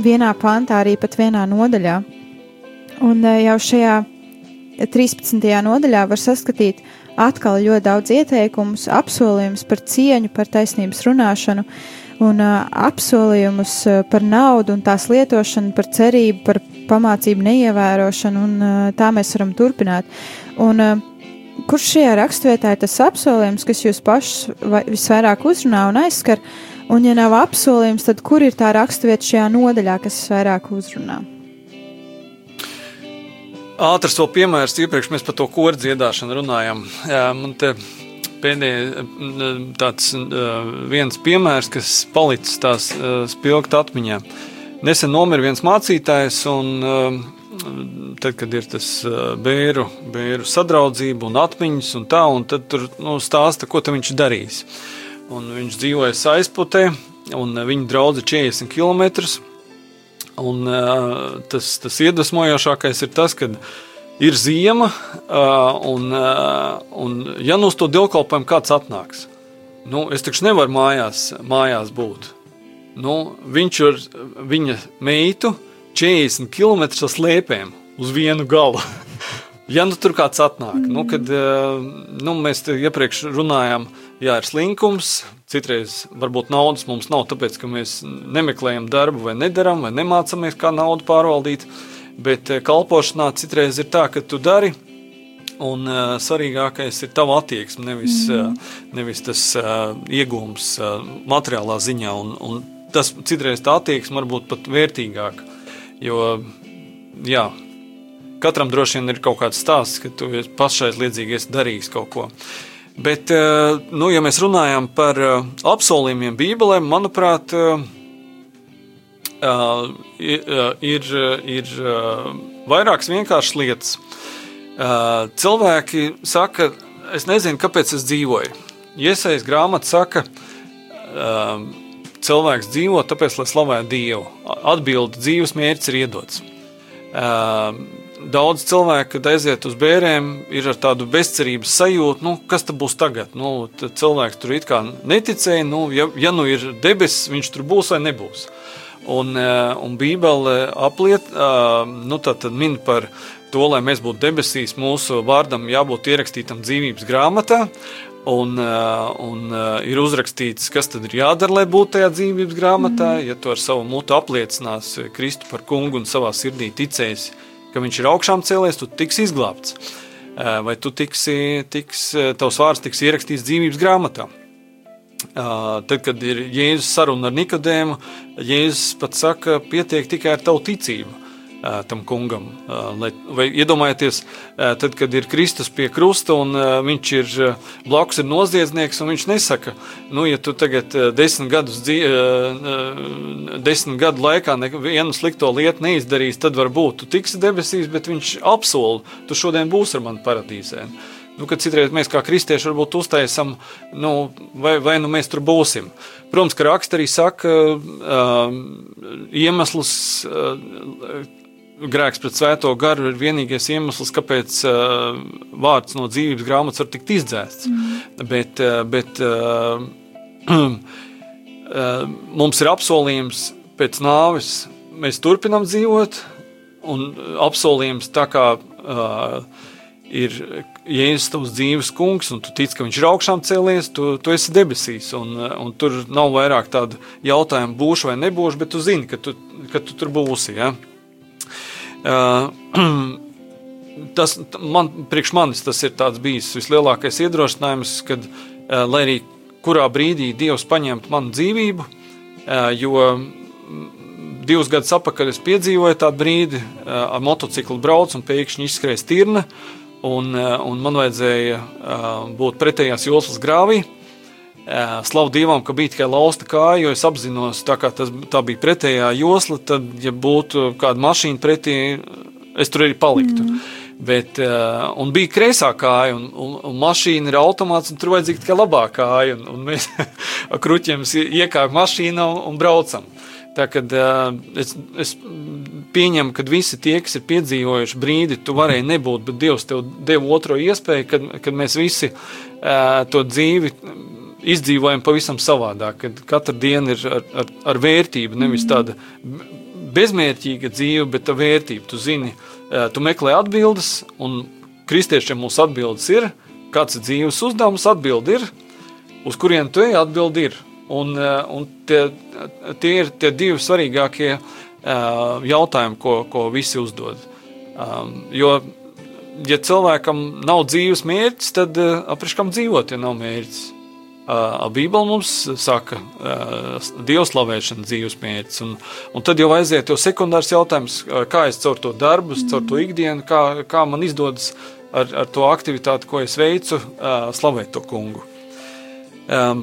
Speaker 2: vienā pantā, arī pat vienā nodaļā. Un eh, jau šajā 13. nodaļā var saskatīt atkal ļoti daudz ieteikumus, apsolījumus par cieņu, par taisnības runāšanu, un uh, apsolījumus par naudu un tās lietošanu, par cerību, par pamācību neievērošanu, un uh, tā mēs varam turpināt. Un, uh, kurš šajā raksturvietā ir tas apsolījums, kas jūs pašus vai- visvairāk uzrunā un aizskar, un ja nav apsolījums, tad kur ir tā raksturvieta šajā nodaļā, kas visvairāk uzrunā?
Speaker 3: Ātrs vēl piemērs, iepriekš mēs par to koru dziedāšanu runājām. Jā, man te pēdējais tāds viens piemērs, kas palicis tās uh, spilgt atmiņā. Nesen nomira viens mācītājs, un uh, tad, kad ir tas uh, bēru, bēru sadraudzība un atmiņas un tā, un tad tur nu, stāsta, ko viņš darīs. Un viņš dzīvoja aizputē, un viņa draudze 40 km. Un, tas, tas iedvesmojošākais ir tas, ka ir ziema, un, un ja nu uz to dievkalpojumu kāds atnāks, nu, es taču nevaru mājās, mājās būt. Nu, viņš ar viņa meitu 40 km slēpēm uz vienu galu. *laughs* Ja nu tur kāds atnāk, nu, kad nu, mēs iepriekš runājām, jā, ir slinkums, citreiz varbūt naudas mums nav, tāpēc ka mēs nemeklējam darbu, vai nedaram, vai nemācāmies, kā naudu pārvaldīt. Bet eh, kalpošanā citreiz ir tā, ka tu dari, un uh, svarīgākais ir tava attieksme, nevis, mm. uh, nevis tas uh, iegūms uh, materiālā ziņā. Un, un tas citreiz tā attieksme var būt pat vērtīgāka. Jo, jā, katram droši vien ir kaut kāds stāsts, ka tu esi pašaizliedzīgi esi darījis kaut ko. Bet, eh, nu, ja mēs runājam par eh, apsolījumiem Bībelē, manuprāt, eh, ir, ir vairākas vienkāršas lietas. Cilvēki saka, es nezinu, kāpēc es dzīvoju. Iesaistīts grāmata saka, cilvēks dzīvo tāpēc, lai slavētu Dievu. Atbildi dzīves mērķis ir iedots daudz cilvēku, kad aiziet uz bērniem, ir ar tādu bezcerības sajūtu, nu, kas tas būs tagad. Nu, cilvēks tur it kā neticēja, nu, ja, ja nu ir debesis, viņš tur būs vai nebūs. Un, eh, un Bībele apliet, eh, nu, min par to, lai mēs būtu debesīs, mūsu vārdam jābūt ierakstītam dzīvības grāmatā. Un, eh, un ir uzrakstīts, kas tad ir jādara, lai būtu tajā dzīvības grāmatā. Mm. Ja tu ar savu mutu apliecinās Kristu par kungu un savā sirdī ticēsi, ka viņš ir augšām cēlies, tu tiks izglābts. Vai tu tiksi, tiks, tavs vārds tiks ierakstīts dzīvības grāmatā. Tad, kad ir Jēzus saruna ar Nikodēmu, Jēzus pat saka, pietiek tikai ar tavu ticību tam kungam. Lai, vai iedomājieties, tad, kad ir Kristus pie krusta un viņš ir blakus ir noziedznieks, un viņš nesaka, nu, ja tu tagad desmit, gadus, desmit gadu laikā nevienu slikto lietu neizdarīsi, tad varbūt tu tiksi debesīs, bet viņš apsola, tu šodien būsi ar mani paradīzē. Nu, kad citreiz mēs kā kristieši varbūt uztaisam, nu, vai, vai nu mēs tur būsim. Protams, ka raksts arī saka, uh, iemesls, uh, grēks pret svēto garu ir vienīgais iemesls, kāpēc uh, vārds no dzīvības grāmatas var tikt izdzēsts. Mm. Bet, uh, bet uh, *clears throat* uh, mums ir apsolījums pēc nāves, mēs turpinām dzīvot, un apsolījums tā kā uh, ir Jēzus tavs dzīves kungs, un tu tici, ka viņš ir augšām cēlies, tu, tu esi debesīs. Un, un tur nav vairāk tādu jautājumu, būšu vai nebūšu, bet tu zini, ka tu, ka tu tur būsi. Ja? *clears throat* tas man, priekš manis tas ir bijis vislielākais iedrošinājums, kad, lai arī kurā brīdī Dievs paņemtu manu dzīvību, jo divus gadus atpakaļ es piedzīvoju tādu brīdi, ar motociklu braucu un pēkšņi izskrēja stirna, un, un man vajadzēja būt pretējās joslas grāvī. Slavu Dievam, ka bija tikai lausta kāja, jo es apzinos, tā kā tas, tā bija pretējā josla, tad, ja būtu kāda mašīna pretī, es tur arī paliktu. Mm. Bet, un bija kreisā kāja, un, un, un mašīna ir automāts, un tur vajadzīga tikai labā kāja. Un, un mēs *laughs* ar kruķiem iekāpjam mašīnā un, un braucam. Tā kad es, es pieņemu, ka visi tie, kas ir piedzīvojuši brīdi, tu varēji nebūt, bet Dievs tev deva otro iespēju, kad, kad mēs visi to dzīvi izdzīvojam pavisam savādāk, kad katra diena ir ar, ar, ar vērtību, nevis tāda bezmērķīga dzīve, bet tā vērtība. Tu zini, uh, tu meklē atbildes, un kristiešiem mūsu atbildes ir, kāds ir dzīves uzdevums, atbildi ir, uz kurien tu ej, atbildi ir. Un, uh, un tie, tie ir tie divi svarīgākie uh, jautājumi, ko, ko visi uzdod. Um, jo, ja cilvēkam nav dzīves mērķis, tad apriškam dzīvot, ja nav mērķis. Uh, Bībele mums saka, uh, dievslavēšana dzīves mērķis. Un, un tad jau aiziet jau sekundārs jautājums, uh, kā es caur to darbu, caur to ikdienu, kā, kā man izdodas ar, ar to aktivitāti, ko es veicu, slavēt to kungu.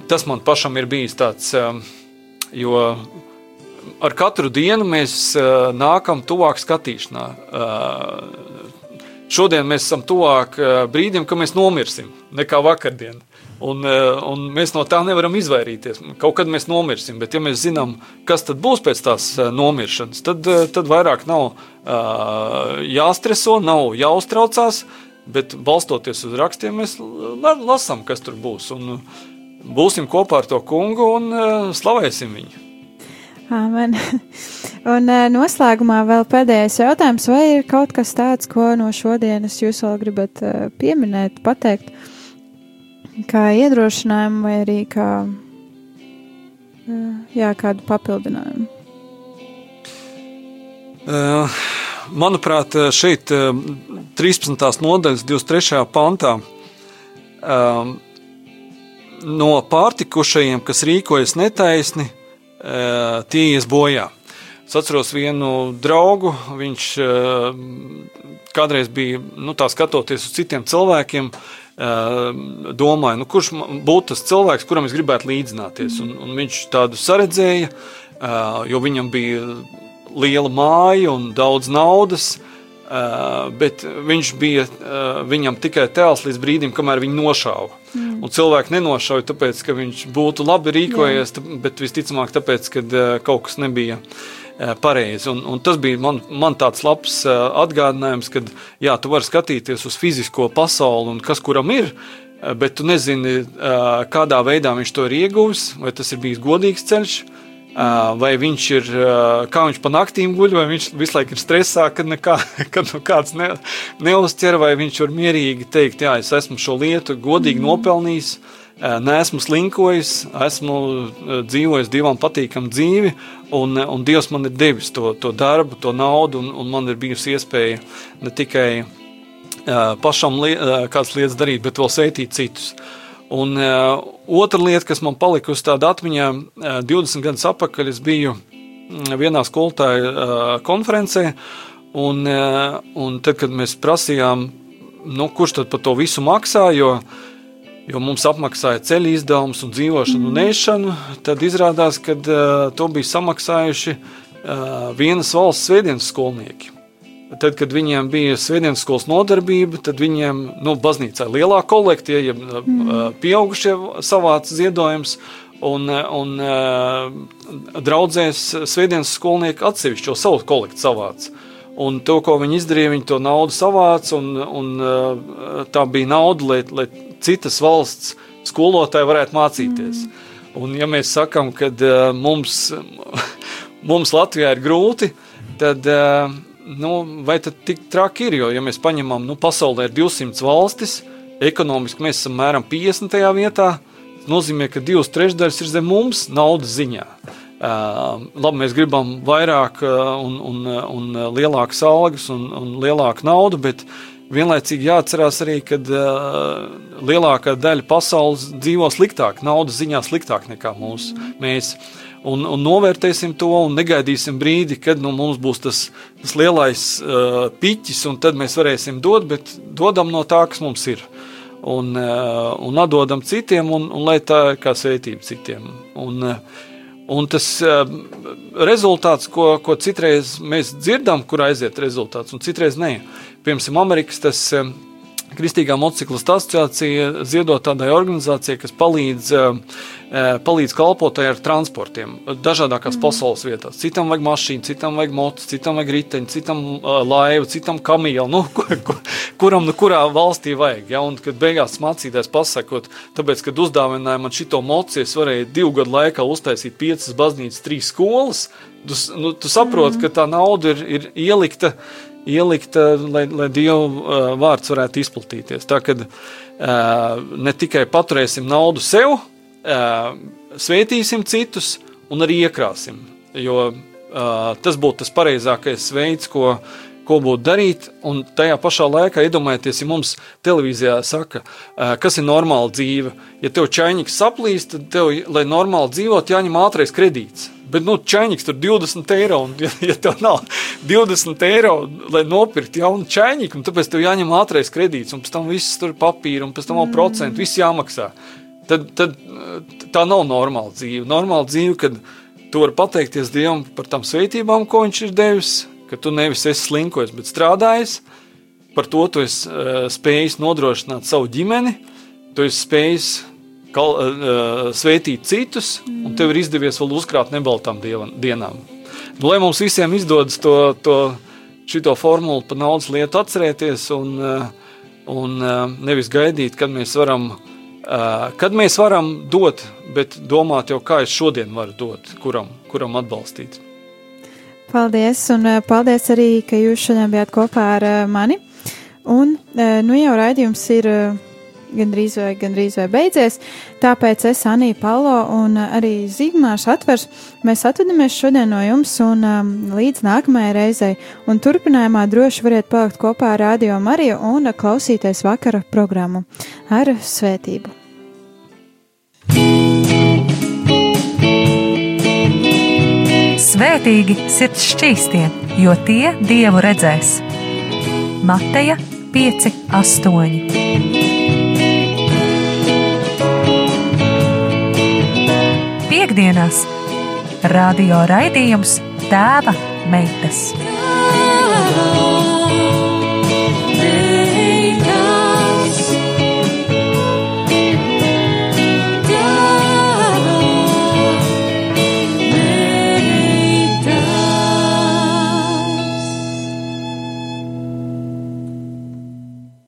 Speaker 3: Tas man pašam ir bijis tāds, jo ar katru dienu mēs nākam tuvāk skatīšanā. Šodien mēs esam tuvāk uh, brīdim, kad mēs nomirsim, nekā vakardien. Un, uh, un mēs no tā nevaram izvairīties. Kaut kad mēs nomirsim, bet ja mēs zinām, kas tad būs pēc tās uh, nomiršanas, tad, tad vairāk nav jāstreso, nav jāuztraucās, bet balstoties uz rakstiem, mēs lasām, kas tur būs. Un būsim kopā ar to kungu un slavēsim viņu.
Speaker 2: Amen. Un uh, noslēgumā vēl pēdējais jautājums. Vai ir kaut kas tāds, ko no šodienas jūs vēl gribat uh, pieminēt, pateikt? kā iedrošinājumu vai arī kā jā, kādu papildinājumu?
Speaker 3: Manuprāt, šeit 13. nodaļas 23. pantā no pārtikušajiem, kas rīkojas netaisni, tie ies bojā. Es atceros vienu draugu, viņš kādreiz bija, nu, skatoties uz citiem cilvēkiem, Ehm, domāju, nu, kurš būtu tas cilvēks, kuram es gribētu līdzināties. Un, un viņš tādu saredzēja, jo viņam bija liela māja un daudz naudas. Uh, bet viņš bija uh, viņam tikai tēls līdz brīdim, kamēr viņu nošāva. Mm. Un cilvēki nenošauja, tāpēc, ka viņš būtu labi rīkojies, Jā. bet visticamāk, tāpēc, ka uh, kaut kas nebija uh, pareizi. Un, un tas bija man, man tāds labs uh, atgādinājums, ka jā, tu vari skatīties uz fizisko pasauli un kas kuram ir. Bet tu nezini, kādā veidā viņš to ir ieguvis, vai tas ir bijis godīgs ceļš, vai viņš ir, kā viņš pa naktīm guļ, vai viņš visu laiku ir stresā, kad, nekā, *laughs* kad no kāds ne, neuzķer, vai viņš var mierīgi teikt, jā, es esmu šo lietu godīgi mm. nopelnījis, neesmu slinkojis, esmu dzīvojis divam patīkamu dzīvi, un, un Dievs man ir devis to, to darbu, to naudu, un, un man ir bijusi iespēja ne tikai pašam li, kādas lietas darīt, bet vēl sētīt citus. Un uh, otra lieta, kas man palika uz tāda atmiņā, uh, 20 gadus atpakaļ es biju mm, vienā skolotāja uh, konferencē, un, uh, un tad, kad mēs prasījām, nu, kurš tad par to visu maksā, jo, jo mums apmaksāja ceļu izdevumus un dzīvošanu un ēšanu, tad izrādās, ka uh, to bija samaksājuši uh, vienas valsts svētdienas skolnieki. Tad, kad viņiem bija svētdienas skolas nodarbība, tad viņiem, nu, baznīcā lielā kolekcija, ja mm. pieaugušie savāca ziedojums, un, un draudzēs svētdienas skolnieki atsevišķo savu kolekciju savāca. Un to, ko viņi izdarīja, viņi to naudu savāca, un, un tā bija nauda, lai, lai citas valsts skolotāji varētu mācīties. Mm. Un, ja mēs sakām, ka mums, *laughs* mums Latvijā ir grūti, tad nu, vai tad tik traki ir? Jo, ja mēs paņemam, nu, pasaulē ir 200 valstis, ekonomiski mēs esam mēram 50. vietā, tas nozīmē, ka divas trešdaļas ir zem mums naudas ziņā. Uh, labi, mēs gribam vairāk uh, un, un, un lielākas algas un, un lielāku naudu, bet vienlaicīgi jāatcerās arī, ka uh, lielākā daļa pasaules dzīvo sliktāk, naudas ziņā sliktāk nekā mūsu, mēs. Un, un novērtēsim to un negaidīsim brīdi, kad nu, mums būs tas, tas lielais uh, piķis, un tad mēs varēsim dot, bet dodam no tā, kas mums ir. Un, uh, un atdodam citiem, un, un lai tā kā svētība citiem. Un, uh, Un tas uh, rezultāts, ko, ko citreiz mēs dzirdam, kur aiziet rezultāts, un citreiz nē. Piemēram, Amerikas tas uh, Kristīgā motociklistu asociācija ziedot tādai organizācijai, kas palīdz, uh, palīdz kalpotāji ar transportiem dažādākās mm. pasaules vietās. Citam vajag mašīnu, citam vajag motu, citam vajag riteņu, citam uh, laivu, citam kamielu, nu, *laughs* kur, kur, kuram nu kurā valstī vajag. Ja? Un, kad beigās mācītājs pasakot, tāpēc, kad uzdāvināja man šito mociju, es varēju divu gadu laikā uztaisīt piecas baznīcas, trīs skolas, tu, nu, tu saproti, mm. ka tā nauda ir, ir ielikta ielikt, lai, lai Dieva vārds varētu izplatīties. Tā kad ne tikai paturēsim naudu sev, svētīsim citus un arī iekrāsim. Jo tas būtu tas pareizākais veids, ko, ko būtu darīt. Un tajā pašā laikā iedomājieties, ja mums televīzijā saka, kas ir normāla dzīve. Ja tev čainiņš saplīst, tad tev, lai normāli dzīvot, jāņem ātrais kredīts. Bet, nu, čaņķis tur 20 eiro, un, ja, ja tev nav 20 eiro, lai nopirktu jaunu čaņķi, tāpēc tev jāņem ātrais kredīts, un pēc tam viss tur papīra, un pēc tam vēl procentu, viss jāmaksā. Tad, tad tā nav normāla dzīve. Normāla dzīve, kad tu vari pateikties Dievam par tām sveitībām, ko Viņš ir devis, ka tu nevis esi slinkojis, bet strādājis. Par to tu esi uh, spējis nodrošināt savu ģimeni, tu esi spējis kal, uh, svētīt citus, un tev ir izdevies vēl uzkrāt nebaltām dienām. Nu, lai mums visiem izdodas to, to šito formulu par naudas lietu atcerēties un, uh, un nevis gaidīt, kad mēs varam. Kad mēs varam dot, bet domāt jau, kā es šodien varu dot, kuram, kuram atbalstīt.
Speaker 2: Paldies, un paldies arī, ka jūs šodien bijāt kopā ar mani. Un nu jau raidījums ir gandrīz vai, gandrīz vai beidzies. Tāpēc es, Anī Palo un arī Zigmārs atvers, mēs atvadamies šodien no jums un um, līdz nākamajai reizei. Un turpinājumā droši variet palikt kopā ar Radio Mariju un klausīties vakara programmu ar svētību.
Speaker 1: Svētīgi sirds šķīstie, jo tie dievu redzēs. Mateja 5, 8. Piektdienās radio raidījums Tēva meitas.